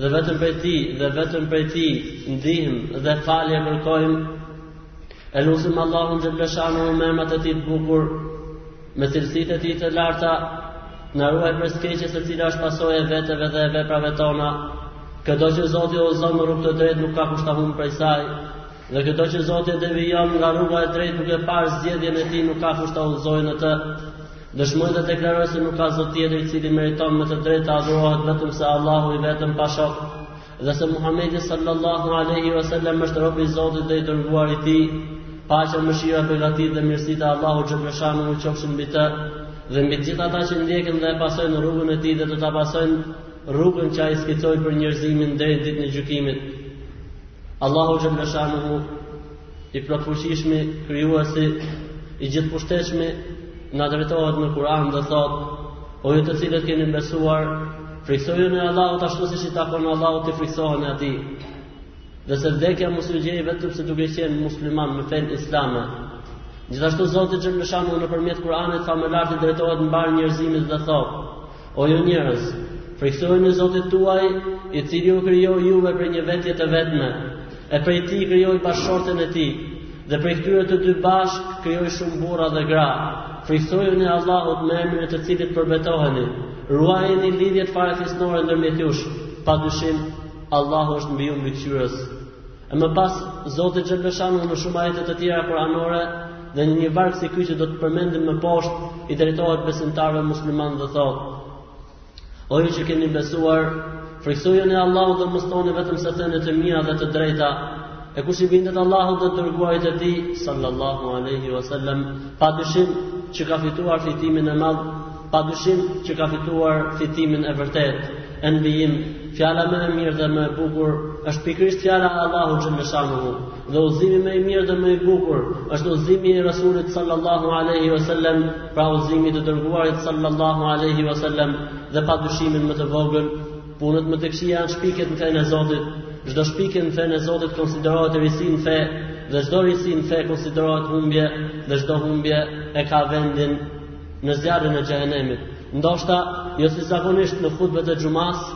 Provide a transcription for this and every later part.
dhe vetëm prej tij dhe vetëm prej tij ndihmë dhe falje kërkojmë e lusim Allahun xhelleshanuhu me emrat e tij të bukur me cilësitë e tij të larta na ruajë prej së keqes e cila është pasojë e veteve dhe e veprave tona këdo që Zoti e udhëzon në rrugë të drejtë nuk ka kush ta humbë prej saj Dhe këdo që Zoti e devijon nga rruga e drejtë duke parë zgjedhjen e tij nuk ka kush ta udhëzojë në të. Dëshmoj dhe deklaroj se nuk ka zot tjetër i cili meriton me të drejtë të adhurohet vetëm se Allahu i vetëm pa shok dhe se Muhamedi sallallahu alaihi wasallam është robi i Zotit dhe i dërguari i tij. Paqja, mëshira, begatitë dhe mirësitë e Allahut xhelleshanuhu qofshin mbi të dhe mbi gjithë ata që ndjekin dhe e pasojnë rrugën e tij dhe do ta pasojnë rrugën që ai skicoi për njerëzimin deri ditën e gjykimit. Allahu xhelleshanuhu i plotfuqishmi krijuesi i gjithëpushtetshmi na drejtohet në Kur'an dhe thotë o ju të cilët keni besuar frikësojuni Allahut ashtu siç i takon Allahut t'i frikësoheni atij dhe se vdekja mos u gjejë vetëm se duke qenë muslimanë në fenë islame gjithashtu Zoti xhelleshanuhu nëpërmjet Kur'anit famëlartë i drejtohet mbarë njerëzimit dhe thotë O ju njerëz, frikësojuni Zotit tuaj, i cili u krijoi juve prej një veteje të vetme, e prej tij krijoi bashkëshorten e tij, dhe prej këtyre të dy bashkë krijoi shumë burra dhe gra. Frikësojuni Allahut me emrin e të cilit përbetoheni. Ruajeni lidhjet farefisnore ndërmjet jush. Padyshim, Allahu është mbi ju mbikëqyrës. E më pas, Zoti xhelleshanuhu në shumë ajete të tjera kuranore dhe në një varg si ky që do të përmendim më poshtë, i drejtohet besimtarëve muslimanë dhe thotë: O ju që keni besuar, frikësojuni Allahut dhe mos thoni vetëm se thënie të mira dhe të drejta. E kush i bindet Allahut dhe të dërguarit të tij sallallahu alaihi wasallam, padyshim që ka fituar fitimin e madh Pa dyshim që ka fituar fitimin e vërtetë. E në vijim, fjala më e mirë dhe më e bukur është pikërisht fjala e Allahut xhelleshanuhu dhe udhëzimi më i mirë dhe më i bukur është udhëzimi i Resulit sallallahu alaihi wasallam pra udhëzimi i të dërguarit sallallahu alaihi wasallam dhe pa dyshimin më të vogël punët më të këqija janë shpikjet në fenë e Zotit çdo shpikje në fenë e Zotit konsiderohet risi në fe dhe çdo risi në fe konsiderohet humbje dhe çdo humbje e ka vendin në zjarrin e xhehenemit. Ndoshta jo si zakonisht në hutbet e xhumasë,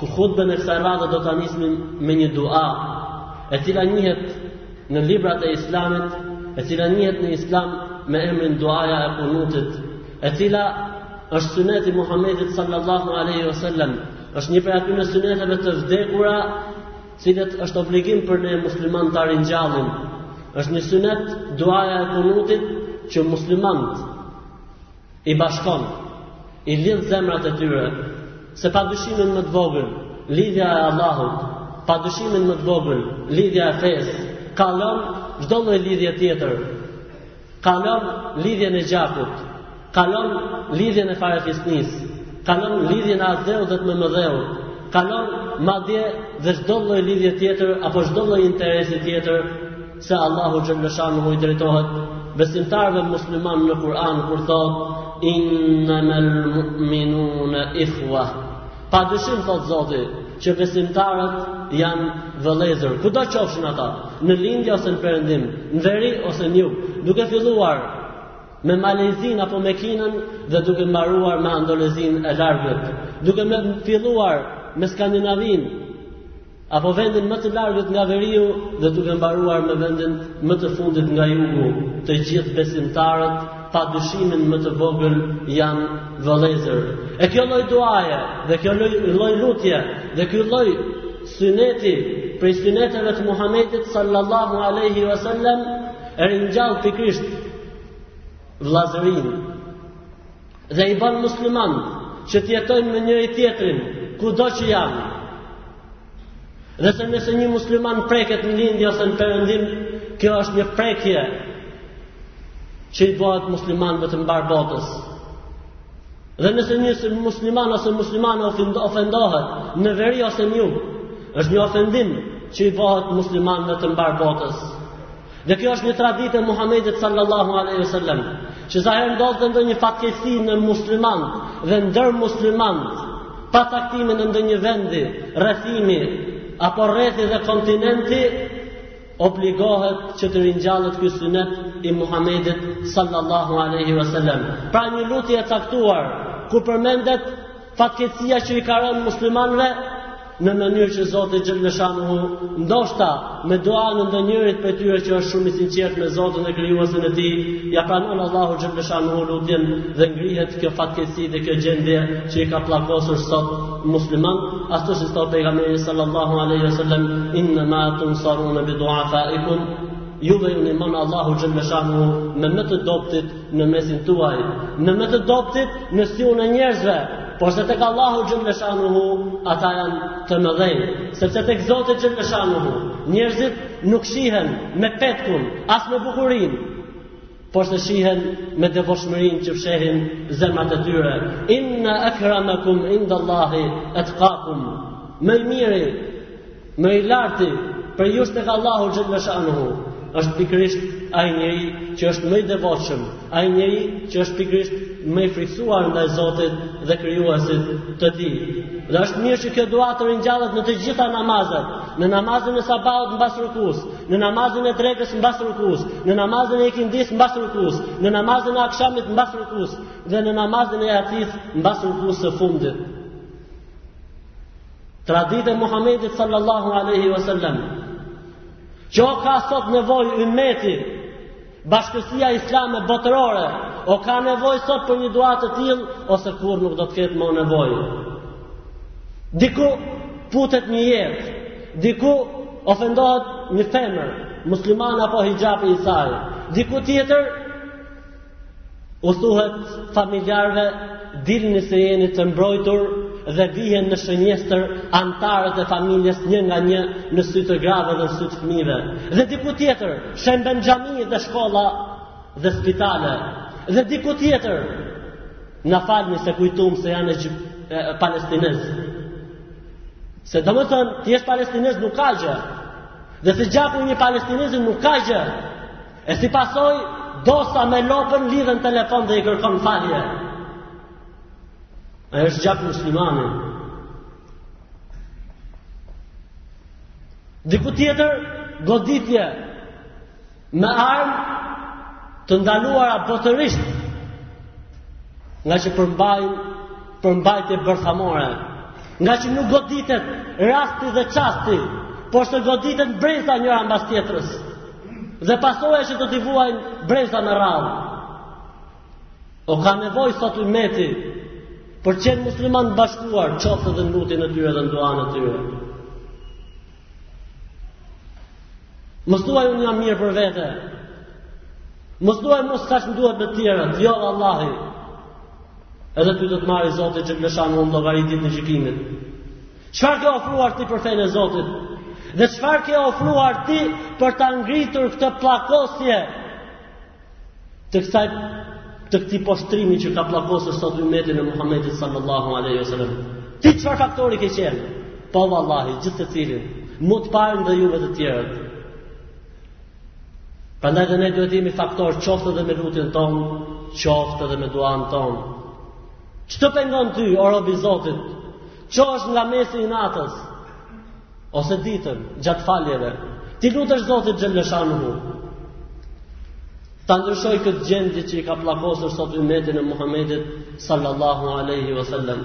ku hutben e kësaj radhe do ta nisnim me një dua, e cila njihet në librat e Islamit, e cila njihet në Islam me emrin duaja e kunutit, e cila është synet i Muhamedit sallallahu alaihi wasallam, është një prej atyre syneteve të vdekura cilat është obligim për ne muslimanët ta ringjallim është një synet duaja e kunutit që muslimant i bashkon, i lidh zemrat e tyre, se pa dyshimin më të vogël, lidhja e Allahut, pa dyshimin më të vogël, lidhja e fesë, kalon çdo lloj lidhje tjetër, kalon lidhjen e gjakut, kalon lidhjen e farefisnisë, kalon lidhjen e atdheut dhe të mëmëdheut, kalon madje dhe çdo lloj lidhje tjetër apo çdo lloj interesi tjetër se Allahu xhelleshanuhu i drejtohet besimtarëve muslimanë në Kur'an kur thotë innama al mu'minuna ikhwa Pa dyshim thotë Zoti që besimtarët janë vëllezër, kudo qofshin ata, në lindje ose në perëndim, në veri ose në jug, duke filluar me Malajzinë apo me Kinën dhe duke mbaruar me Andaluzinë e largët, duke filluar me Skandinavinë, apo vendin më të largët nga veriu dhe duke mbaruar me vendin më të fundit nga jugu, të gjithë besimtarët pa dyshimin më të vogël janë vëllezër. E kjo lloj duaje dhe kjo lloj lloj lutje dhe ky lloj syneti prej syneteve të Muhamedit sallallahu alaihi wasallam e ringjall pikërisht vëllazërinë dhe i bën muslimanët që të jetojnë me njëri-tjetrin kudo që janë. Dhe se nëse një musliman preket në lindje ose në perëndim, kjo është një prekje që i bëhet muslimanëve të mbarë botës. Dhe nëse një musliman ose muslimane ofendohet në veri ose në jug, është një ofendim që i bëhet muslimanëve të mbarë botës. Dhe kjo është një traditë e Muhamedit sallallahu alaihi wasallam, që sa herë ndodhte ndonjë fatkeqësi në muslimanët dhe ndër muslimanët, pa caktimin e ndonjë vendi, rrethimi apo rrethi dhe kontinenti, obligohet që të ringjallet ky synet i Muhamedit sallallahu alaihi wasallam. Pra një lutje e caktuar ku përmendet Fatkeqësia që i ka rënë muslimanëve në mënyrë që Zoti xhelleshanuhu ndoshta me duanë e ndonjërit prej tyre që është shumë i sinqertë me Zotin e krijuesin e tij, ia pranon Allahu xhelleshanuhu lutjen dhe ngrihet kjo fatkeqësi dhe kjo gjendje që i ka pllakosur sot muslimanët, ashtu si thotë pejgamberi sallallahu alaihi wasallam innama tunsaruna bi du'afaikum juve ju nimon Allahu xhelleshanuhu me më të dobëtit në mesin tuaj, me më të dobëtit në syun e njerëzve, por se tek Allahu xhelleshanuhu, ata janë të mëdhenj, sepse tek Zoti xhelleshanuhu, njerëzit nuk shihen me petkun, as me bukurinë, por se shihen me devotshmërinë që fshehin zemrat e tyre. Inna akramakum inda Allahi etkakum, më i miri, Më i larti prej jush tek Allahu xhelle shanuhu është pikërisht ai njeri që është më i devotshëm, ai njeri që është pikërisht më i frikësuar ndaj Zotit dhe krijuesit të tij. Dhe është mirë që kjo dua të ringjallet në të gjitha namazet, në namazin e sabahut mbas rukusë, në namazin e drekës mbas rukusë, në namazin e ikindisë mbas rukusë, në namazin e akshamit mbas rukusë dhe në namazin e jacisë mbas rukusë së fundit. Traditë e Muhammedit sallallahu aleyhi wa sallam Që o ka sot nevojë ymmeti Bashkësia islame botërore O ka nevojë sot për një dua të tillë Ose kurrë nuk do të ketë më nevojë Diku këputet një jetë Diku ofendohet një femër Musliman apo hixhabi i saj Diku tjetër U thuhet familjarëve dilni se jeni të mbrojtur dhe vihen në shënjestër anëtarët e familjes një nga një në sy të grave dhe në sy të fëmijëve. Dhe diku tjetër shemben xhami dhe shkolla dhe spitale. Dhe diku tjetër na falni se kujtuam se janë palestinezë. Se domethënë, të jesh palestinez nuk ka gjë. Dhe se gjaku i një palestinezi nuk ka gjë. E si pasojë, dosa me lopën lidhen në telefon dhe i kërkon falje. Ai është gjak muslimani. Diku tjetër, goditje me armë të ndaluara botërisht ngaqë përmbajnë përmbajtje bërthamore ngaqë nuk goditet rasti dhe çasti por se goditet breza njëra mbas tjetrës Dhe pasoja që do t'i vuajnë breza me radhë. O ka nevojë sot ymeti për të qenë muslimanë të bashkuar qoftë edhe në lutjen e tyre dhe në duanë e tyre. Mos thuaj unë jam mirë për vete. Mos thuaj mo s'ka ç'më duhet me të tjerët, jo vallahi. Edhe ty do të të marri Zoti xhelleshanuhu në llogari ditën e gjykimit. Çfarë ke ofruar ti për fenë e Zotit? Dhe çfarë ke ofruar ti për ta ngritur këtë pllakosje të kësaj të këtij poshtrimi që ka pllakosur sot ummetin e Muhamedit sallallahu alaihi wasallam? Ti çfarë faktori ke qenë? Po vallahi, gjithsecilin, mua të parin dhe juve të tjerët. Prandaj dhe ne duhet të jemi faktor qoftë edhe me lutjen tonë, qoftë edhe me duanë tonë. Ç'të pengon ty, o rob i Zotit? Të çohesh nga mesi i natës ose ditën gjatë faljeve. T'i lutesh Zotit xhelleshanuhu. Ta ndryshojë këtë gjendje që i ka pllakosur sot umetin e Muhammedit sallallahu alaihi wasallam.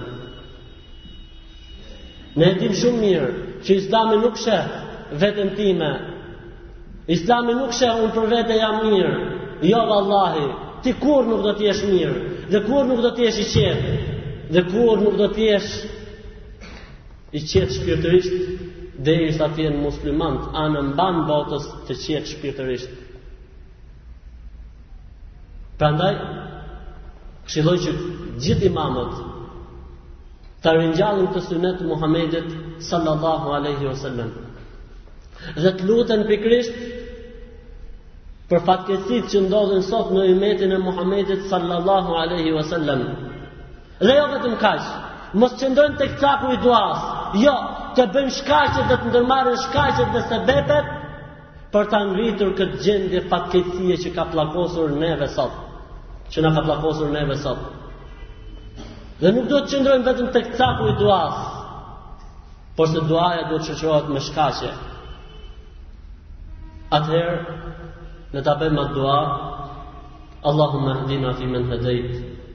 Ne e dim shumë mirë që Islami nuk sheh veten time. Islami nuk sheh unë për vete jam mirë. Jo vallahi, ti kurrë nuk do të jesh mirë dhe kurrë nuk do të jesh i qetë dhe kurrë nuk do të jesh i qetë shpirtërisht derisa të jenë muslimanët anembanë botës të qetë shpirtërisht. Prandaj këshilloj që gjithë imamët ta ringjallin këtë sunet të Muhamedit sallallahu alaihi wasallam. Dhe të luten pikërisht për fatkeqësitë që ndodhin sot në umetin e Muhamedit sallallahu alaihi wasallam. Dhe jo vetëm kaq, mos qëndrojnë tek caku i duas. Jo, të bëjnë shkaqet dhe të ndërmarrin shkaqet dhe sebepet për ta ngritur këtë gjendje fatkeqësie që ka pllakosur neve sot, që na ka pllakosur neve sot. Dhe nuk duhet të qëndrojmë vetëm tek caku i duas, porse duaja duhet të shoqërohet me shkaqe. Atëherë, ne ta bëjmë atë dua, Allahumma hdina fi men hedejt,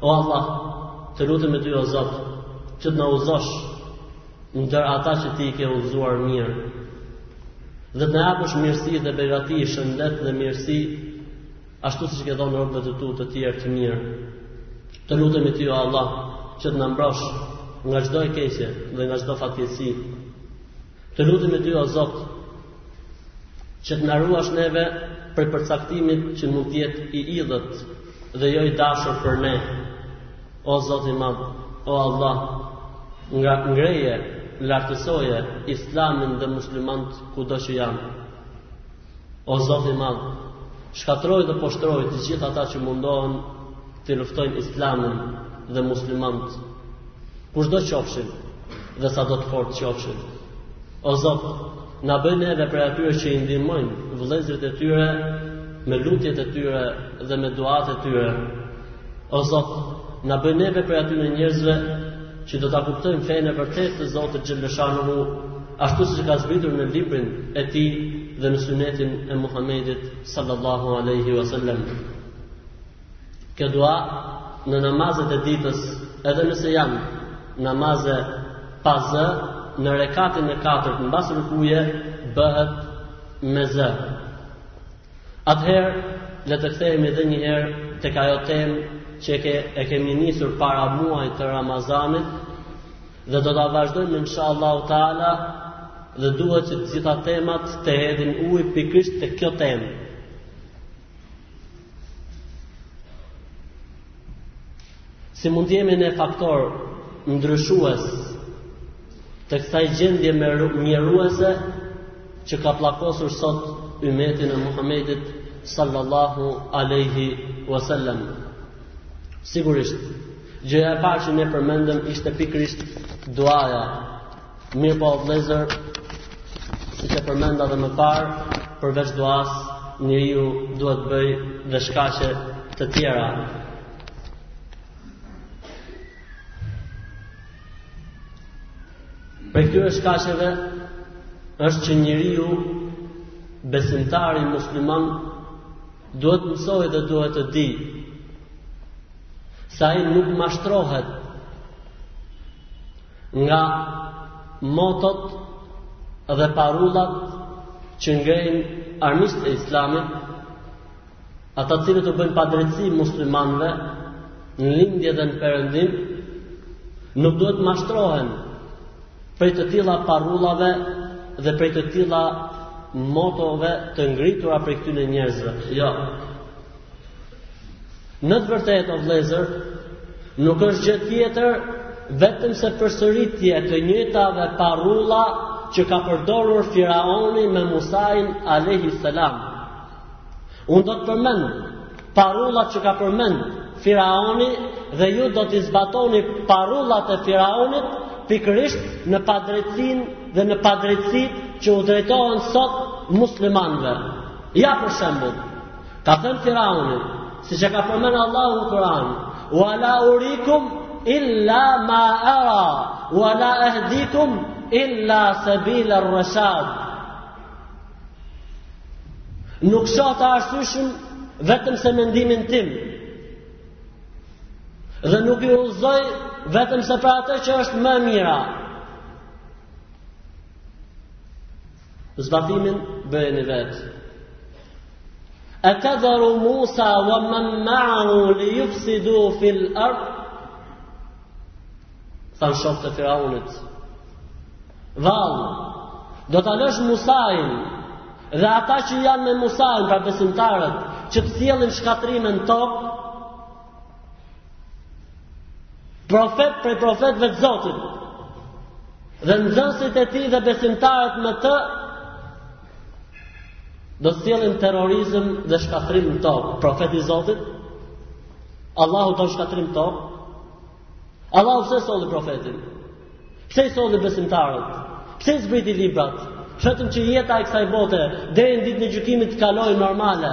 O Allah, të lutemi ty o Zot, që të na udhëzosh ndër ata që ti i ke udhëzuar mirë. Dhe të na japësh mirësi dhe begati, shëndet dhe mirësi, ashtu siç ke dhënë robëve të tu të tjerë të mirë. Të lutemi ty o Allah, që të na mbrosh nga çdo e keqe dhe nga çdo fatkeqësi. Të lutemi ty o Zot, që të na ruash neve prej përcaktimit që mund të jetë i idhët dhe jo i dashur për ne o Zot i madh o Allah ngreje lartësoje islamin dhe muslimanët kudo që janë o Zot i madh shkatërroji dhe poshtëroji të gjithë ata që mundohen të luftojnë islamin dhe muslimanët Kushdo qofshin dhe sado të fortë qofshin. O Zot, na bëj neve prej atyre që i ndihmojnë vëllezërit e tyre me lutjet e tyre dhe me duatë e tyre. O Zot, na bëj neve prej atyre njerëzve që do ta kuptojnë fenë e vërtetë të Zotit Xheleshanuhu, ashtu siç ka zbritur në librin e tij dhe në sunetin e Muhamedit sallallahu alaihi wasallam. Kjo dua në namazet e ditës, edhe nëse janë namaze pa zë, në rekatin e katërt mbas rukuje, bëhet me zë. Atëherë, le të kthehemi edhe një herë tek ajo temë që ke, e kemi nisur para muajit të Ramazanit, dhe do ta vazhdojmë inshallahu teala, dhe duhet që të gjitha temat të hedhin ujë pikërisht te kjo temë. Si mund të jemi ne faktor ndryshues të kësaj gjendjeje mjeruese që ka pllakosur sot ymetin e Muhammedit sallallahu aleyhi wasallam. Sigurisht, gjëja e parë që ne përmendëm ishte pikërisht duaja Mirëpo, vëllezër, siç e përmenda dhe më parë, përveç duas, njeriu duhet të bëjë dhe shkaqe të tjera. Prej këtyre shkaqeve, është që njeriu besimtari musliman duhet të mësojë dhe duhet të dijë se ai nuk mashtrohet Nga motot dhe parullat që ngrenë armiqtë e islamit, ata të cilët u bëjnë padrejtësi muslimanëve në lindje dhe në perëndim, nuk duhet mashtrohen prej të tilla parullave dhe prej të tilla motove të ngritura prej këtyre njerëzve. Jo, Në të vërtetë o vëllezër, nuk është gjë tjetër vetëm se përsëritje e të njëjtave parulla që ka përdorur Firaoni me Musain alayhi salam. Unë do të përmend parullat që ka përmend Firaoni dhe ju do t'i zbatoni parullat e Firaonit pikërisht në padrejtësinë dhe në padrejtësitë që u drejtohen sot muslimanëve. Ja për shembull, Ka thënë Firauni, siç e ka përmend Allahu në Kur'an, wa la urikum illa ma ara, wa la ehdikum illa sebile rreshad. Nuk shoh të arsyeshëm vetëm se mendimin tim, dhe nuk ju udhëzoj vetëm se për atë që është më e mira, Zbatimin bëjeni vetë. Atadharu Musa wa man ma'ahu li yufsidu fil ard. Thanë shokët e Firaunit. Vallë, do ta lësh Musain dhe ata që janë me Musain, pra besimtarët, që të sjellin shkatërrim në tokë, Profet prej profetëve të Zotit dhe nxënësit e tij dhe besimtarët me të do të sjellin terrorizëm dhe shkatërrim në tokë. Profeti i Zotit Allahu don shkatërrim në tokë. Allahu pse solli profetin? Pse i solli besimtarët? Pse i zbriti librat? Vetëm që jeta e kësaj bote deri në ditën e gjykimit të kalojë normale.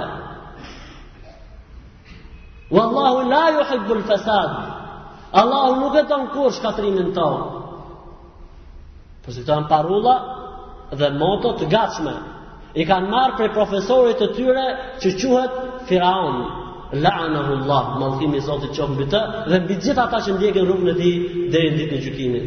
Wallahu la yuhibbu al-fasad. Allahu nuk e don kurrë shkatërrimin në tokë. Porse këto janë parulla dhe moto të gatshme. I kanë marrë prej profesorit të tyre që quhet Firaun. La'anahu Allah, mallkimi i Zotit qoftë mbi të dhe mbi gjithë ata që ndjekin rrugën e tij deri në ditën e gjykimit.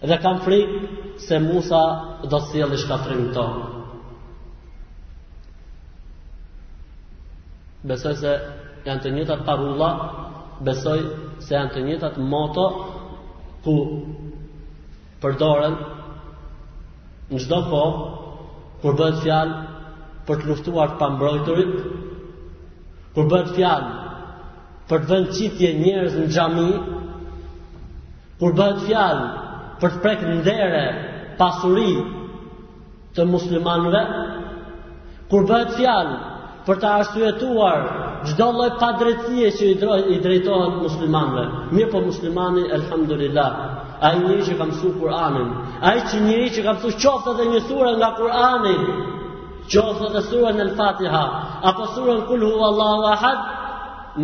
Dhe kam frikë se Musa do të sjellë shkatërrim në tokë. Besoj se janë të njëjtat parulla, besoj se janë të njëjtat moto që përdoren në çdo kohë kur bëhet fjalë për të luftuar të pambrojturit, kur bëhet fjalë për të vënë në qitje njerëz në xhami, kur bëhet fjalë për të prek ndere pasuri të muslimanëve, kur bëhet fjalë për të arsyetuar çdo lloj padrejtësie që i drejtohet muslimanëve. Mirëpo muslimani elhamdulillah, ai njeri që ka mësuar Kur'anin, ai që njeri që ka mësuar qoftë edhe një sure nga Kur'ani, Qoftë dhe surën El Fatiha apo surën Kul Huwallahu Ahad,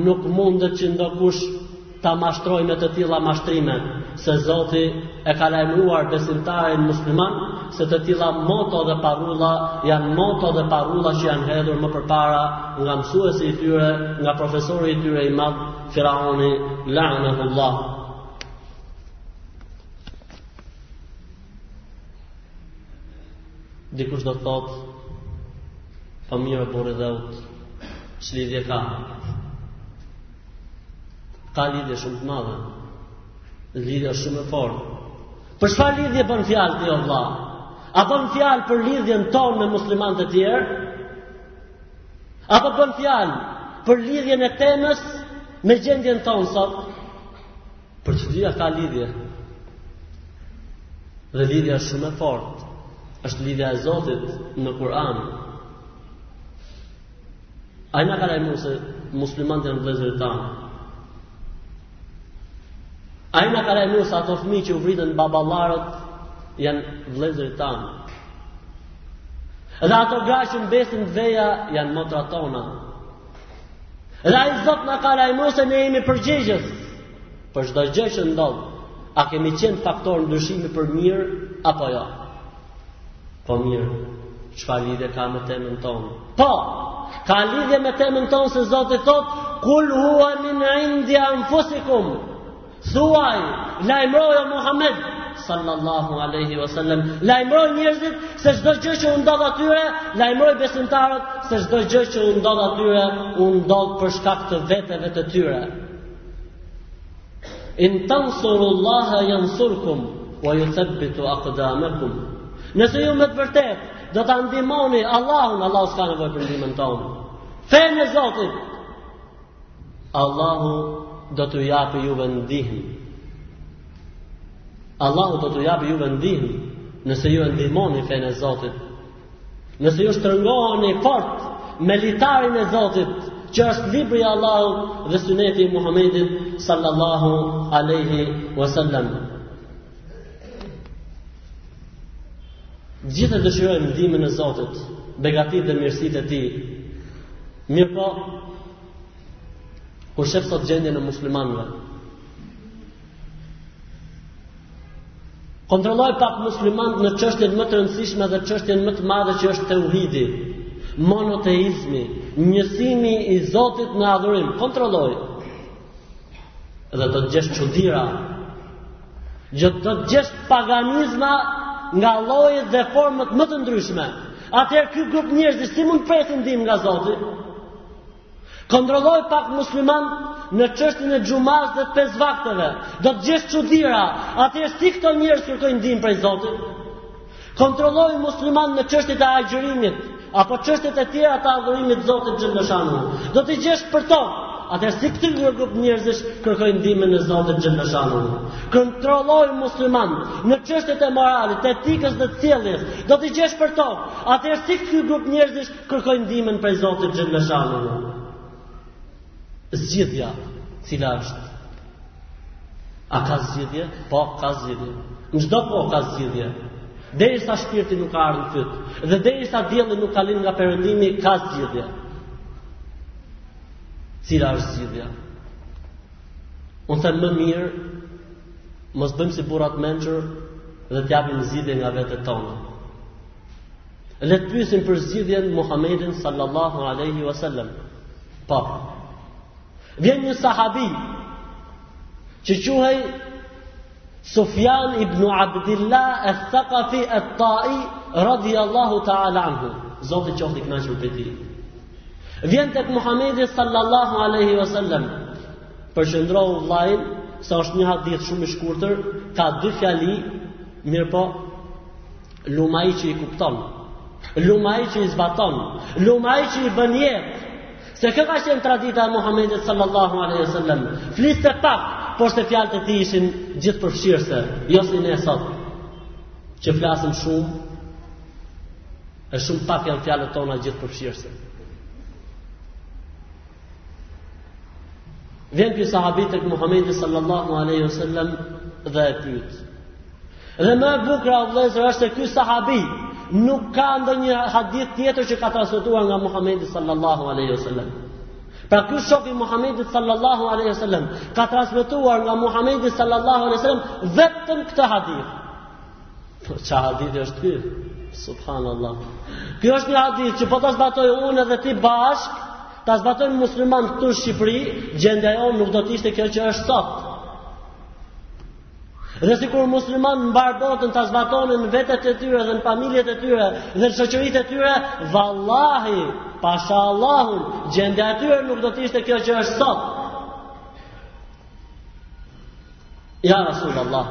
nuk mundet që ndokush ta mashtrojë me të tilla mashtrime, se Zoti e ka lajmëruar besimtarin musliman se të tilla moto dhe parulla janë moto dhe parulla që janë hedhur më përpara nga mësuesi i tyre, nga profesori i tyre i madh Firauni, la'nahullah. Dikush do të thotë, pa po mirë burri dhe utë, ç'lidhje ka? Ka lidhje shumë të madhe, lidhja është shumë e fortë. Për çfarë lidhje bën fjalë ti o vlla? A bën fjalë për lidhjen tonë me muslimanët e tjerë? Apo bën fjalë për lidhjen e temës me gjendjen tonë sot? Për të dyja ka lidhje. Dhe lidhja është shumë e fortë. Është lidhja e Zotit në Kur'an. Ai na ka lajmëruar se muslimanët janë vëllezërit tanë. Ai na ka lajmëruar se ato fëmijë që u vriten baballarët janë vëllezërit tanë. Dhe ato gra që mbesin të veja janë motrat tona. Dhe ai Zot na ka lajmëruar se ne jemi përgjegjës për çdo gjë që ndodh. A kemi qenë faktor ndryshimi për mirë apo jo? Po mirë. Çfarë lidhje ka me temën tonë? Po, ka lidhje me temën tonë se Zoti thotë kul huwa min indi anfusikum Thuaj, lajmëroji o Muhammed, sallallahu alaihi wasallam, lajmëroji njerëzit se çdo gjë që u ndodh atyre, lajmëroji besimtarët se çdo gjë që u ndodh atyre, u ndodh për shkak të veteve të tyre. In tansurullaha yansurkum wa yuthabbitu aqdamakum. Nëse ju me të vërtetë do ta ndihmoni Allahun, Allahu s'ka nevojë për ndihmën tonë. Fenë e Zotit, Allahu do t'u japë juve ndihmë. Allahu do t'u japë juve ndihmë nëse ju e ndihmoni fenë e Zotit. Nëse ju shtrëngoheni fort me litarin e Zotit, që është libri i Allahut dhe suneti i Muhamedit sallallahu alaihi wasallam. Gjithë e dëshirojmë ndihmën e Zotit, begatitë dhe mirësitë e Tij, Mirëpo, kur shef sot gjendjen e muslimanëve, kontrolloji pak muslimanët në çështjen më të rëndësishme dhe çështjen më të madhe që është teuhidi, monoteizmi, njësimi i Zotit në adhurim, kontrolloji. Dhe do të gjesh çudira. Do të gjesh paganizma nga llojet dhe format më të ndryshme. Atëherë ky grup njerëzish si mund të presin ndihmë nga Zoti? Kontrolloji pak muslimanët në çështjen e xhumasë dhe pesë vakteve. Do të gjesh çudira. Atëherë si këto njerëz kërkojnë ndihmë prej Zotit? Kontrolloji muslimanët në çështjet e agjërimit apo çështjet e tjera të adhurimit të Zotit xhele shanuhu. Do t'i gjesh përtokë. Atëherë si ky grup njerëzish kërkojnë ndihmën e Zotit xhele shanuhu. Kontrolloji muslimanët në çështjet e moralit, të etikës dhe të sjelljes. Do t'i gjesh përtokë. Atëherë si ky grup njerëzish kërkojnë ndihmën prej Zotit xhele shanuhu. Zgjidhja, cila është? A ka zgjidhje? Po, ka zgjidhje. Në çdo epokë ka zgjidhje. Derisa shpirti nuk ka ardhur në fyt, dhe derisa dielli nuk ka lind nga perëndimi, ka zgjidhje. Cila është zgjidhja? Unë them më mirë, mos bëjmë si burrat e mençur dhe t'japim zgjidhje nga vetet tona. Le të pyesim për zgjidhjen Muhammedin sallallahu alaihi wasallam. Po. Vjen një sahabi që quhej Sufjan ibn Abdullah al-Thaqafi al-Ta'i radiyallahu ta'ala anhu. Zoti qoftë i kënaqur me tij. Vjen tek Muhamedi sallallahu alaihi wasallam. Përqendrohu vlla im se është një hadith shumë i shkurtër, ka dy fjali, mirëpo Lum ai që i kupton. Lum ai që i zbaton. Lum ai që i bën jetë. Se kjo ka qenë tradita e Muhamedit sallallahu alaihi wasallam. Fliste pak, porse fjalët e tij ishin gjithëpërfshirëse, jo si ne sot. Që flasim shumë, e shumë pak janë fjalët tona gjithëpërfshirëse. Vjen ky sahabi tek Muhammedi sallallahu aleyhi sallam dhe e pyt. Dhe më e bukra o vëllezër është se ky sahabi nuk ka ndonjë hadith tjetër që ka transmetuar nga Muhammedi sallallahu aleyhi sallam. Pra ky shok i Muhammedit sallallahu aleyhi sallam ka transmetuar nga Muhammedi sallallahu aleyhi sallam vetëm këtë hadith. Ça hadith është ky? Subhanallah. Ky është një hadith që po ta zbatoj unë edhe ti bashkë, ta zbatojnë muslimanët këtu në Shqipëri, gjendja jonë nuk do të ishte kjo që është sot. Dhe sikur muslimanët në mbarë botën ta zbatonin në vetet e tyre dhe në familjet e tyre dhe në shoqëritë e tyre, vallahi, pasha Allahun, gjendja e tyre nuk do të ishte kjo që është sot. Ja Rasul Allah,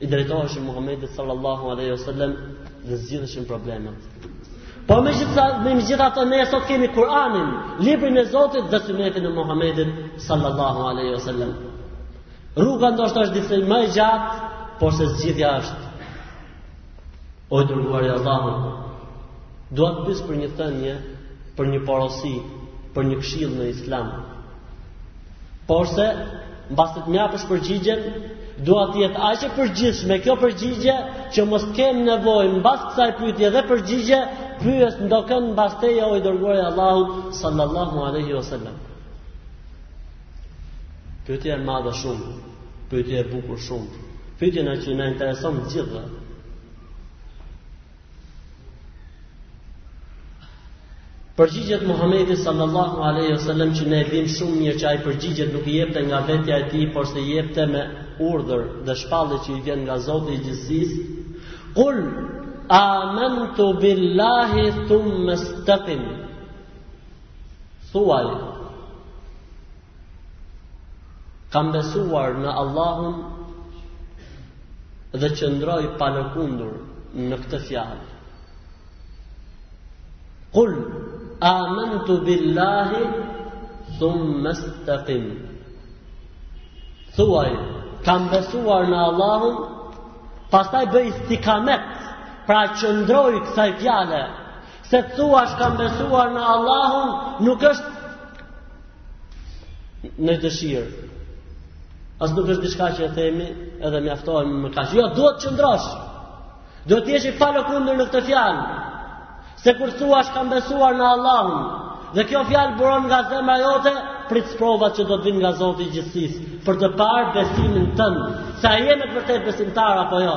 i drejtoheshin Muhammedit sallallahu alaihi wasallam dhe zgjidheshin problemet. Po megjitha, megjithatë ne sot kemi Kur'anin, librin e Zotit dhe sunetin e Muhammedit sallallahu alaihi wasallam. Rruga ndoshta është disi më e gjatë, porse zgjidhja është O i dërguar i Allahut, dua të të pyes për një thënie, për një porosi, për një këshillë në Islam. Porse, mbasi të m'japësh përgjigjen, dua të jetë aq e përgjithshme kjo përgjigje që mos të kem nevojë mbas kësaj pyetje dhe përgjigje, të pyes ndokënd mbas teje o i dërguar i Allahut sallallahu alaihi wasallam. Pyetje e madhe shumë, pyetje e bukur shumë. Pyetje që na intereson të gjithëve. Përgjigjet Muhamedi sallallahu alaihi wasallam që ne e dimë shumë mirë që ai përgjigjet nuk i jepte nga vetja e tij, porse i jepte me urdhër dhe shpallje që i vjen nga Zoti i gjithësisë. Qul amantu billahi thumma istaqim. Thuaj, kam besuar në Allahun dhe qëndro i palëkundur në këtë fjalë. Kul, amentu billahi, thumme stekim. Thuaj, kam besuar në Allahun, pastaj bëj istikamet, pra qëndroji kësaj fjale, Se të thuash kam besuar në Allahun, nuk është një dëshirë. As nuk është diçka që e themi, edhe mjaftohemi me kaq. Jo, duhet të qëndrosh. Duhet të jesh i palëkundur në këtë fjalë. Se kur thuash kam besuar në Allahun, dhe kjo fjalë buron nga zemra jote, prit sprovat që do të vinë nga Zoti i gjithësisë për të parë besimin tënd, se a je me të vërtetë besimtar apo jo.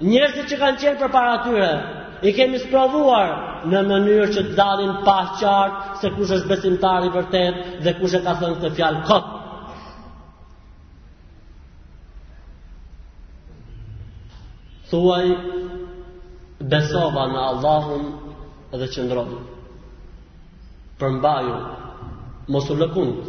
Njerëzit që kanë qenë përpara tyre, i kemi sprovuar në mënyrë që të dali në pah qartë se kush është besimtar i vërtetë dhe kush e ka thënë këtë fjalë kot. Thuaj besova në Allahun dhe qëndroji. Përmbaju, mos u lëkund,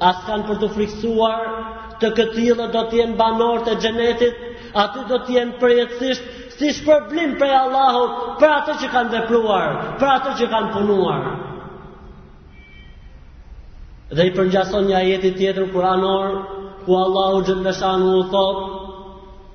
As kanë për t'u frikësuar, të këtillët do të jenë banorët e xhenetit, aty do të jenë përjetësisht si shpërblim prej Allahut, për atë që kanë vepruar, për atë që kanë punuar. Dhe i përngjason një ajeti tjetër kuranor, ku Allahu xhelleshanuhu thotë,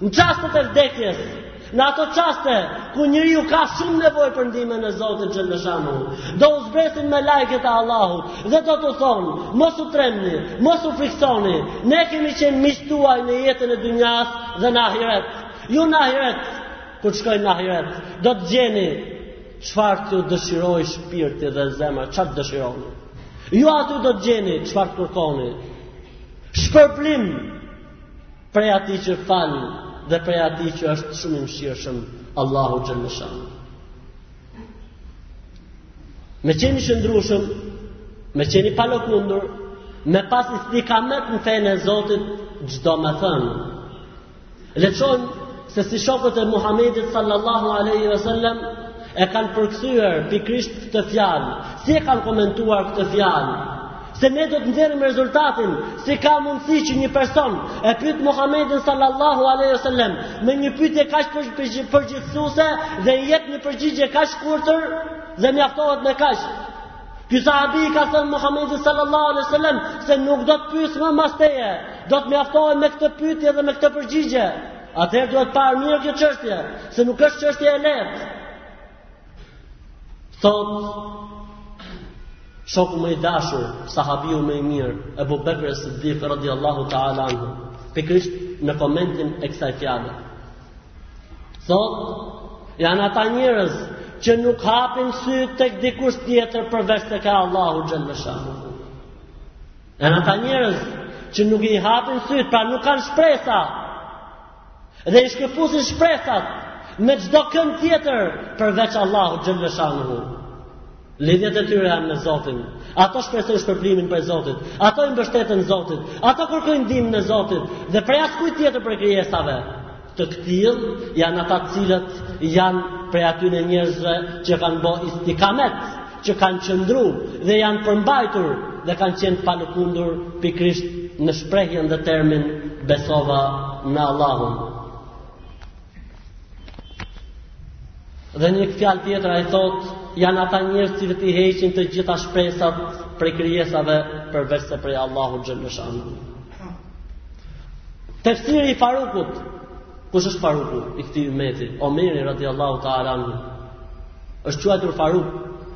Në çastet e vdekjes, në ato çaste ku njeriu ka shumë nevojë për ndihmën e Zotit xhelleshanuhu, do u zbresin melaiket e Allahut dhe do t'u thonë, mos u tremni, mos u friksoni, ne kemi qenë miqtë tuaj në jetën e dynjasë dhe në ahiret. Ju në ahiret, kur të shkoni në ahiret, do të gjeni çfarë t'ju dëshirojë shpirti dhe zemra, çfarë të dëshironi. Ju aty do të gjeni çfarë të kërkoni. Shpërblim Prej atij që fal dhe prej atij që është shumë i mëshirshëm, Allahu xhelleshanuhu. Me qenë i qëndrueshëm, me qenë i palëkundur, me pas istikamet në fenë e Zotit, ç'do me thënë. Lexojmë se si shokët e Muhammedit sallallahu aleyhi ve sellem, e kanë përkthyer pikërisht këtë fjalë, si e kanë komentuar këtë fjalë, se ne do të nxjerrim rezultatin si ka mundësi që një person e pyet Muhamedin sallallahu alaihi wasallam me një pyetje kaq përgjithësuese dhe i jep një përgjigje kaq të shkurtër dhe mjaftohet me kaq. Ky sahab i ka thënë Muhamedit sallallahu alaihi wasallam se nuk do të pyes më mas teje, do të mjaftohet me këtë pyetje dhe me këtë përgjigje. Atëherë duhet parë mirë kjo çështje, se nuk është çështje e lehtë. Thot Shoku më i dashur, sahabiu më i mirë, Ebu Bekr es-Siddiq radiallahu ta'ala anhu, pikërisht në komentin e kësaj fjale. Thot, janë ata njerëz që nuk hapin sytë tek dikush tjetër përveç tek Allahu xhelleshanuhu. Janë ata njerëz që nuk i hapin sytë, pra nuk kanë shpresa, Dhe i shkëputin shpresat me çdo kënd tjetër përveç Allahut xhallashanuhu. Lidhjet e tyre janë me Zotin. Ato shpresojnë shpërblimin prej Zotit. Ato i mbështeten Zotit. Ato kërkojnë ndihmën e Zotit dhe prej askujt tjetër prej krijesave. Të këtillë janë ata të cilët janë prej atyne njerëzve që kanë bo istikamet, që kanë qëndru dhe janë përmbajtur dhe kanë qenë të palëkundur pikërisht në shprehjen dhe termin besova në Allahun. Dhe një fjalë tjetër ai thotë, janë ata njerëz cilët i heqin të gjitha shpresat prej krijesave përveçse prej Allahut xhelleshanuhu. Tefsiri i Farukut Kush është Faruku i këtij ummeti? Omeri radiallahu ta'ala anhu. Është quajtur Faruk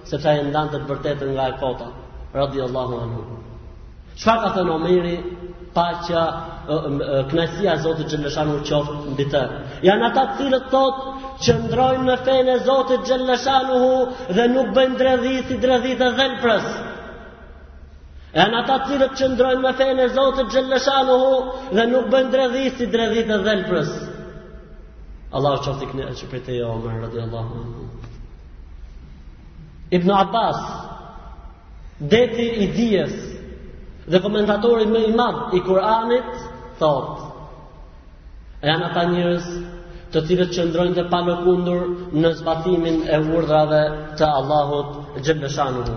sepse ai ndante të vërtetën nga e kota, radiallahu anhu. Çfarë ka thënë Omeri, paqja kënaqësia e Zotit xhelleshanuhu qoftë mbi të. Janë ata të cilët thotë qëndrojnë në fenë e Zotit xhelleshanuhu dhe nuk bëjnë dredhi si dredhitë e dhelprës. Janë ata të cilët qëndrojnë në fenë e Zotit xhelleshanuhu dhe nuk bëjnë dredhi si dredhitë e dhelprës. Allahu qoftë i kënaq prej teje, Omer, radiallahu anhu. Ibn Abbas, deti i dijes dhe komentatori më i madh i Kur'anit, thotë, janë ata njerëz të cilët qëndrojnë të palëkundur në zbatimin e urdhrave të Allahut xhelleshanuhu.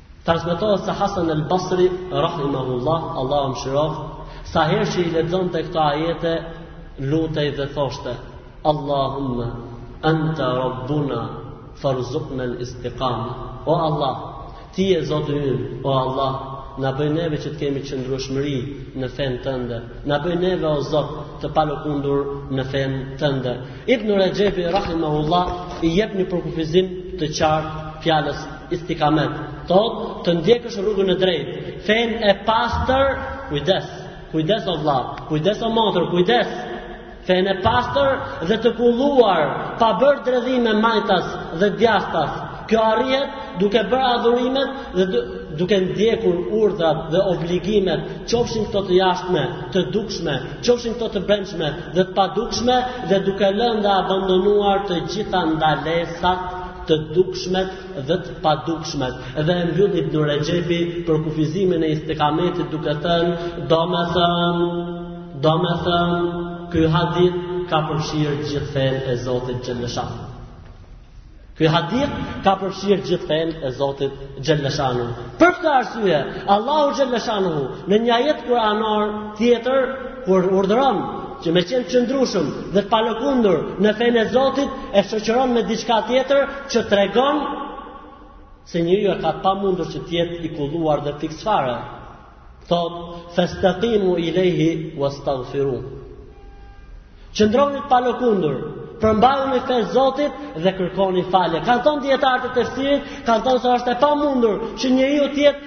Transmetohet se Hasan el Basri, rahimahullah, Allahu e mëshiroftë, sa herë që i lexonte këto ajete, lutej dhe thoshte, Allahumme, anta rabbuna, farzukna l-istiqama. O Allah, ti je Zoti ynë, o Allah, na bëj neve që të kemi qëndrueshmëri në fenë tënde, na bëj neve o Zot të palëkundur në fenë tënde. Ibn Rexhebi rahimahullah i jep një përkufizim të qartë fjalës Istikamet, thotë, të ndjekësh rrugën e drejtë, fenë e pastër, kujdes, kujdes o vlla, kujdes o motër, kujdes. Fenë e pastër dhe të kulluar, pa bërë dredhime majtas dhe djathtas. Kjo arrihet duke bërë adhurimet dhe duke ndjekur urdhrat dhe obligimet, qofshin këto të jashtme, të dukshme, qofshin këto të brendshme dhe të padukshme dhe duke lënë dhe abandonuar të gjitha ndalesat të dukshmet dhe të padukshmet. Dhe e mbyll Ibn Rexhebi përkufizimin e istikametit duke thënë, domethënë, domethënë, ky hadith ka përfshirë gjithë fenë e Zotit xhele shanuhu. Ky hadith ka përfshirë gjithë fenë e Zotit xhele shanuhu. Për këtë arsye, Allahu xhele shanuhu në një ajet kuranor tjetër, kur urdhëron që me qenë të qëndrueshëm dhe të palëkundur në fenë e Zotit, e shoqëron me diçka tjetër që tregon se njeriu e ka të pamundur që të jetë i kulluar dhe fiks fare. Thotë, festekimu ilejhi uestagfiruhu. Qëndroni të palëkundur, përmbajuni fesë së Zotit dhe kërkoni falje. Kanë thonë dijetarët e tefsirit, kanë thonë se është e pamundur që njeriu të jetë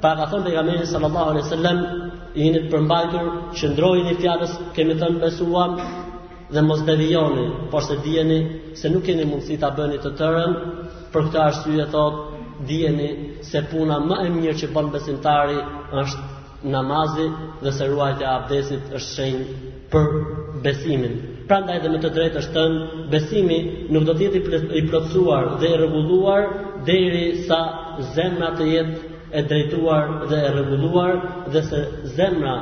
Pra ka thënë pejgamberi sallallahu alaihi wasallam, jini të përmbajtur, qëndrojini fjalës, kemi thënë besuam dhe mos devijoni, porse dijeni se nuk keni mundësi ta bëni të tërën, për këtë arsye thotë, dijeni se puna më e mirë që bën besimtari është namazi dhe se ruajtja e abdesit është shenjë për besimin. Prandaj dhe me të drejtë është thënë, besimi nuk do të jetë i plotësuar dhe i rregulluar derisa zemra të jetë e drejtuar dhe e rregulluar dhe se zemra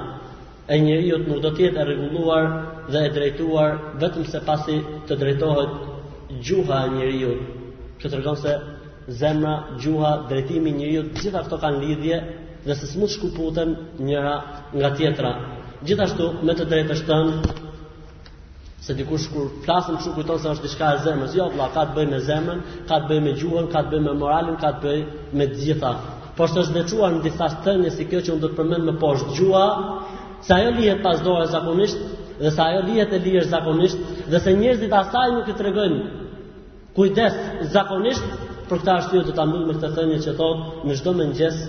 e njeriut nuk do të jetë e rregulluar dhe e drejtuar vetëm se pasi të drejtohet gjuha e njeriut që tregon se Zemra, gjuha, drejtimi i njeriut, të gjitha këto kanë lidhje dhe se s'mund të shkuputen njëra nga tjetra. Gjithashtu, me të drejtë është thënë se dikush kur flasim kështu kujton se është diçka e zemrës. Jo, vëlla, ka të bëjë me zemrën, ka të bëjë me gjuhën, ka të bëjë me moralin, ka të bëjë me të gjitha. Porse është veçuar në disa thënie si kjo që unë do ta përmend më poshtë, gjuha, se ajo lihet pas dore zakonisht dhe se ajo lihet e lirë zakonisht dhe se njerëzit asaj nuk i tregojnë Kujdes, zakonisht për këtë arsye do ta mbyll me këtë thënie që thotë në çdo mëngjes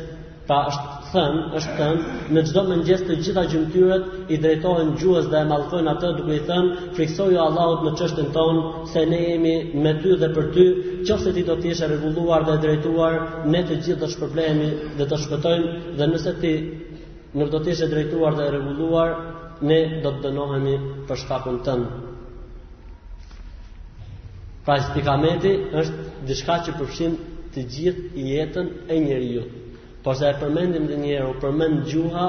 Pra është thënë, është thënë, në çdo mëngjes të gjitha gjymtyrët i drejtohen gjuhës dhe e mallkojnë atë duke i thënë, frikësoju Allahut në çështjen tonë, se ne jemi me ty dhe për ty, qoftë se ti do të jesh e rregulluar dhe e drejtuar, ne të gjithë do të shpërblehemi dhe do të shpëtojmë dhe nëse ti nuk do të jesh e drejtuar dhe e rregulluar, ne do të dënohemi për shkakun tënd. Pra istikameti është diçka që përfshin të gjithë jetën e njeriu. Porse e përmendim dhe njëherë, u përmend gjuha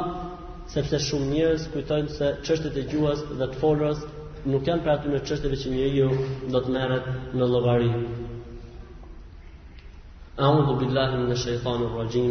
sepse shumë njerëz kujtojnë se çështjet e gjuhës dhe të folurës nuk janë prej atyre çështjeve që njeriu do të merret në llogari. A'udhu billahi minesh shejtanir raxhim.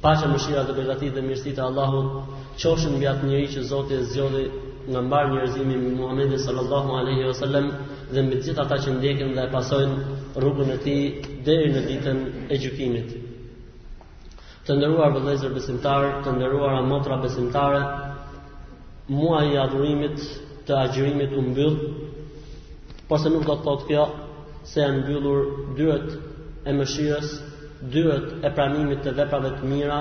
Paqja, mëshira dhe begatitë dhe mirësitë e Allahut qofshin mbi atë njeri që Zoti e zgjodhi nga mbarë njerëzimi mbi Muhammedin sallallahu alaihi wasallam dhe mbi të gjithë ata që ndjekin dhe e pasojnë rrugën e tij deri në ditën e gjykimit. Të nderuar vëllezër besimtarë, të nderuara motra besimtare, muaji i adhurimit të agjërimit u mbyll, porse nuk do të thotë kjo se janë mbyllur dyert e mëshirës Dyert e pranimit të veprave të mira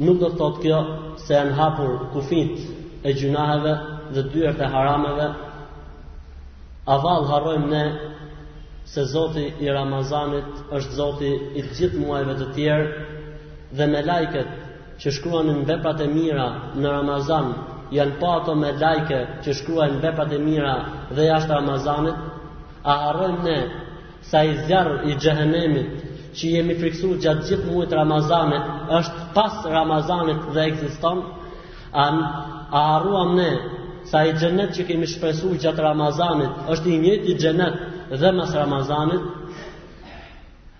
nuk do të thotë kjo se janë hapur kufijtë e gjynaheve dhe dyert e harameve. A vallë harrojmë ne se Zoti i Ramazanit është Zoti i të gjithë muajve të tjerë dhe melaiket që shkruanin veprat e mira në Ramazan janë po ato melaike që shkruajnë veprat e mira dhe jashtë Ramazanit, a harrojmë ne Se ai zjarr i xhehenemit që i jemi frikësu gjatë gjithë muajit të Ramazanit, është pas Ramazanit dhe ekziston? A a harruam ne se ai xhenet që kemi shpresuar gjatë Ramazanit, është i njëjti xhenet dhe mas Ramazanit?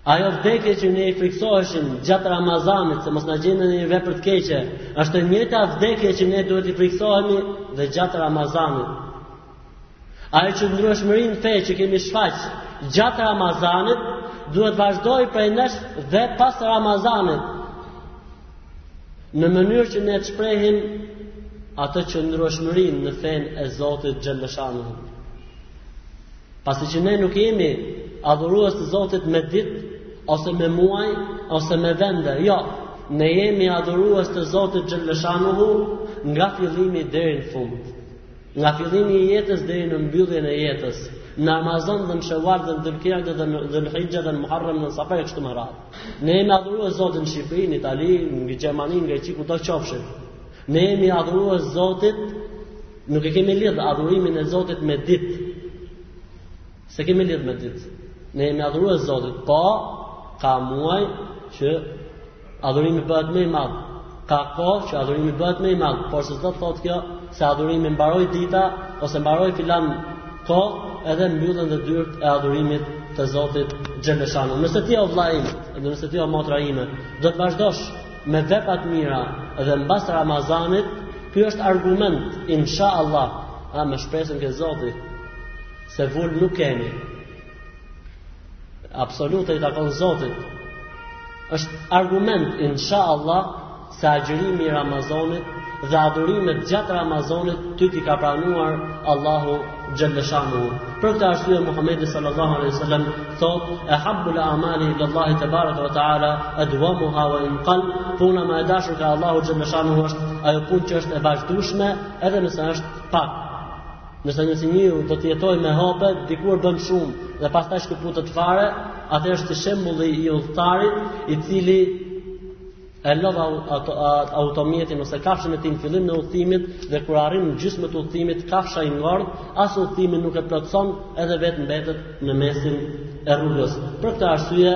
Ajo vdekje që ne i frikësoheshim gjatë Ramazanit, se mos na gjen në një vepër të keqe, është e njëjta vdekje që ne duhet t'i frikësohemi dhe gjatë Ramazanit. Ajo qëndrueshmëri në fe që kemi shfaq gjatë Ramazanit, duhet të vazhdojë prej nesh dhe pas Ramazanit, në mënyrë që ne të shprehim atë qëndrueshmërinë në fenë e Zotit xhele shanuhu. Pasi që ne nuk jemi adhurues të Zotit me ditë, ose me muaj, ose me vende, jo, ne jemi adhurues të Zotit xhele shanuhu nga fillimi deri në fund. Nga fillimi i jetës deri në mbylljen e jetës, në Ramazan dhe në Sheval dhe në Dhulkade dhe në Dhulhixhe dhe në Muharrem dhe në Safar e kështu me radhë. Ne jemi adhurues të Zotit në Shqipëri, në Itali, në Gjermani, në Greqi, kudo qofshim. Ne jemi adhurues të Zotit, nuk e kemi lidh adhurimin e Zotit me ditë. S'e kemi lidh me ditë. Ne jemi adhurues të Zotit, po ka muaj që Adhurimi bëhet më i madh. Ka kohë që adhurimi bëhet më i madh, por se s'do të thotë kjo se adhurimi mbaroi dita ose mbaroi filan kohë, edhe mbyllen dhe dyert e adhurimit të Zotit Xheleshanu. Nëse ti o vllai im, nëse ti o motra ime, do të vazhdosh me veprat e mira edhe mbas Ramazanit, ky është argument inshallah, a me shpresën ke Zoti se vulë nuk kemi, Absolute i takon Zotit. Është argument inshallah se agjërimi i Ramazanit dhe adhurimet gjatë Ramazanit ty t'i ka pranuar Allahu xhallashanu. Për këtë arsye Muhamedi sallallahu alaihi wasallam thotë: "Ehabbul amali ila Allahi tebaraka ve taala adwamuha wa in qal." Puna më e dashur ke Allahu xhallashanu është ajo punë që është e vazhdueshme edhe nëse është pak. Ndërsa një njeri do të jetojë me hope, dikur bën shumë dhe pastaj shkëputet fare, atëherë është si shembulli i udhëtarit, i cili e lodh automjetin ose kafshën e tij në fillim të udhëtimit dhe kur arrin në gjysmë të udhëtimit, kafsha i ngordh, as udhëtimin nuk e plotëson, edhe vetë mbetet në mesin e rrugës. Për këtë arsye,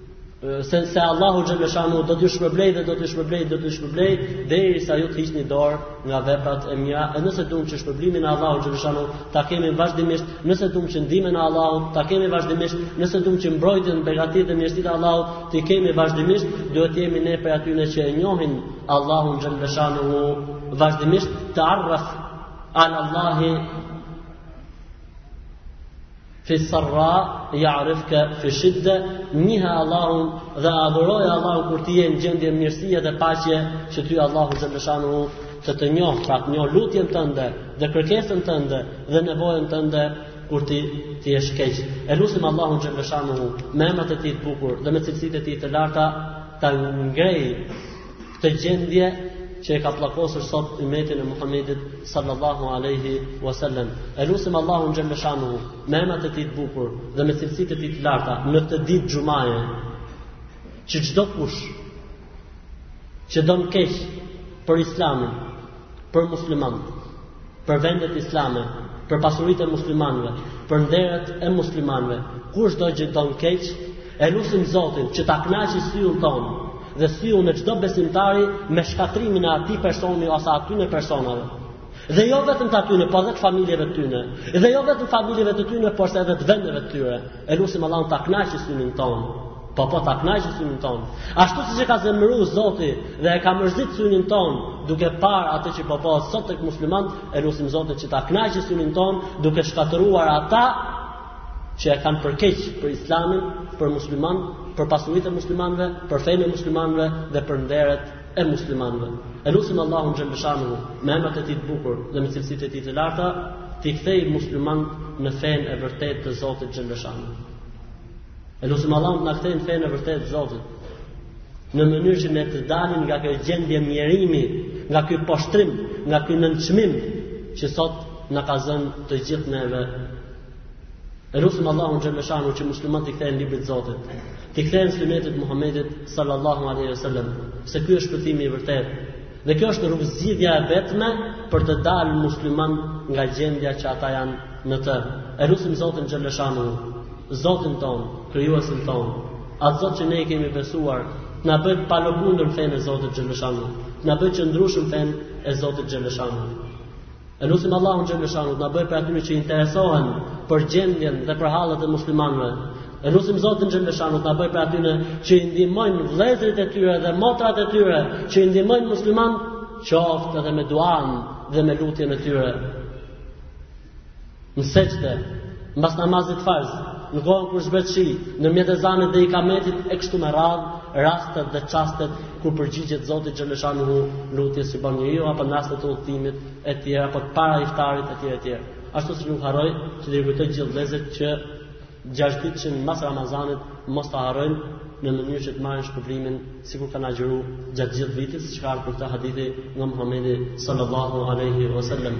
se se Allahu xhaleshanu do t'ju shpërblejë dhe do t'ju shpërblejë do t'ju shpërblejë derisa ju të hiqni dorë nga veprat e mira e nëse duam që shpërblimin e Allahu xhaleshanu ta kemi vazhdimisht nëse duam që ndihmën e Allahut ta kemi vazhdimisht nëse duam që mbrojtjen begatitë dhe mirësitë e Allahut t'i kemi vazhdimisht duhet të jemi ne prej atyne që e njohin Allahun xhaleshanu vazhdimisht tearraf ila Allahi Fi sarra ya'rifka fi shidda, njihe Allahun dhe adhuroje Allahun kur ti je në gjendje mirësie dhe paqe, që ty Allahu xhaleshanu të të njohë, pra të njohë lutjen tënde dhe kërkesën tënde dhe nevojën tënde kur ti të jesh keq. E lutim Allahun xhaleshanu me emrat e tij të bukur dhe me cilësitë e tij të larta ta ngrejë Këtë gjendje që e ka pllakosur sot ummetin e Muhamedit sallallahu alaihi wasallam. E lusim Allahun xhel shanu me emrat e tij të bukur dhe me cilësitë e tij të larta në këtë ditë xhumaje që çdokush që don keq për islamin për muslimanët, për vendet islame, për pasuritë e muslimanëve, për nderet e muslimanëve, kushdo qi don keq, e lusim Zotin që ta knaqë syun tonë, dhe syun e çdo besimtari me shkatrimin e atij personi ose atyne personave. Dhe jo vetëm të atyne, po dhe të familjeve të tyne, dhe jo vetëm familjeve të tyne, porse edhe të vendeve të tyre. E lusim Allahun ta kënaqë synin tonë. Po po ta kënaqë synin tonë. Ashtu siç e ka zemëruar Zoti dhe e ka mërzit synin tonë, duke parë atë që po bëhet sot tek muslimanët, e lusim Zotin që ta kënaqë synin tonë, duke shkatërruar ata që e kanë për keq për Islamin, për musliman, për pasuritë e muslimanëve, për fenë e muslimanëve dhe për nderet e muslimanëve. E lusim Allahun xhelle shanuhu me emrat e tij të bukur dhe me cilësitë e tij të larta, t'i kthejë muslimanët në fenë e vërtetë të Zotit xhelle shanuhu. E lusim Allahun na kthejë në fenë e vërtetë të Zotit. Në mënyrë që ne të dalim nga kjo gjendje mjerimi, nga ky poshtërim, nga ky nënçmim që sot na ka zënë të gjithë neve E lusim Allahun xhelle shanuhu që muslimanët t'i kthehen librit Zotit, t'i kthehen sunetit Muhammedit sallallahu aleyhi sallam, se ky është shpëtimi i vërtetë. Dhe kjo është rrugëzgjidhja e vetme për të dalë muslimanët nga gjendja që ata janë në të. E lusim Zotin xhelle shanuhu, Zotin tonë, krijuesin tonë, atë Zot që ne i kemi besuar, të na bëjë të palëkundur në fenë e Zotit xhelle shanuhu, të na bëjë të qëndrueshëm në fenë e Zotit xhelle shanuhu. E lusim Allahun xhelle shanuhu të na bëjë prej atyre që interesohen për gjendjen dhe për hallet e muslimanëve. E lusim Zotin xhelle shanuhu të na bëjë prej atyre që i ndihmojnë vëllezërit e tyre dhe motrat e tyre, që i ndihmojnë muslimanët qoftë edhe me duanë dhe me lutjen e tyre. Në sexhde, mbas namazit farz, në kohën kur zbret shi, ndërmjet ezanit dhe ikametit e kështu me radhë, rastet dhe çastet kur përgjigjet Zoti xhelle shanuhu lutjes si bën njeriu apo në rastet e udhëtimit e tjera apo para iftarit e tjera e tjera. Ashtu si nuk harroj që dhe kujtoj gjithë vëllezërit që gjashtëditëshin mbas Ramazanit mos ta harrojnë në mënyrë që të marrin shpëblimin sikur kanë agjëruar gjatë gjithë vitit, siç ka ardhur tek hadithi nga Muhamedi sallallahu alaihi wasallam.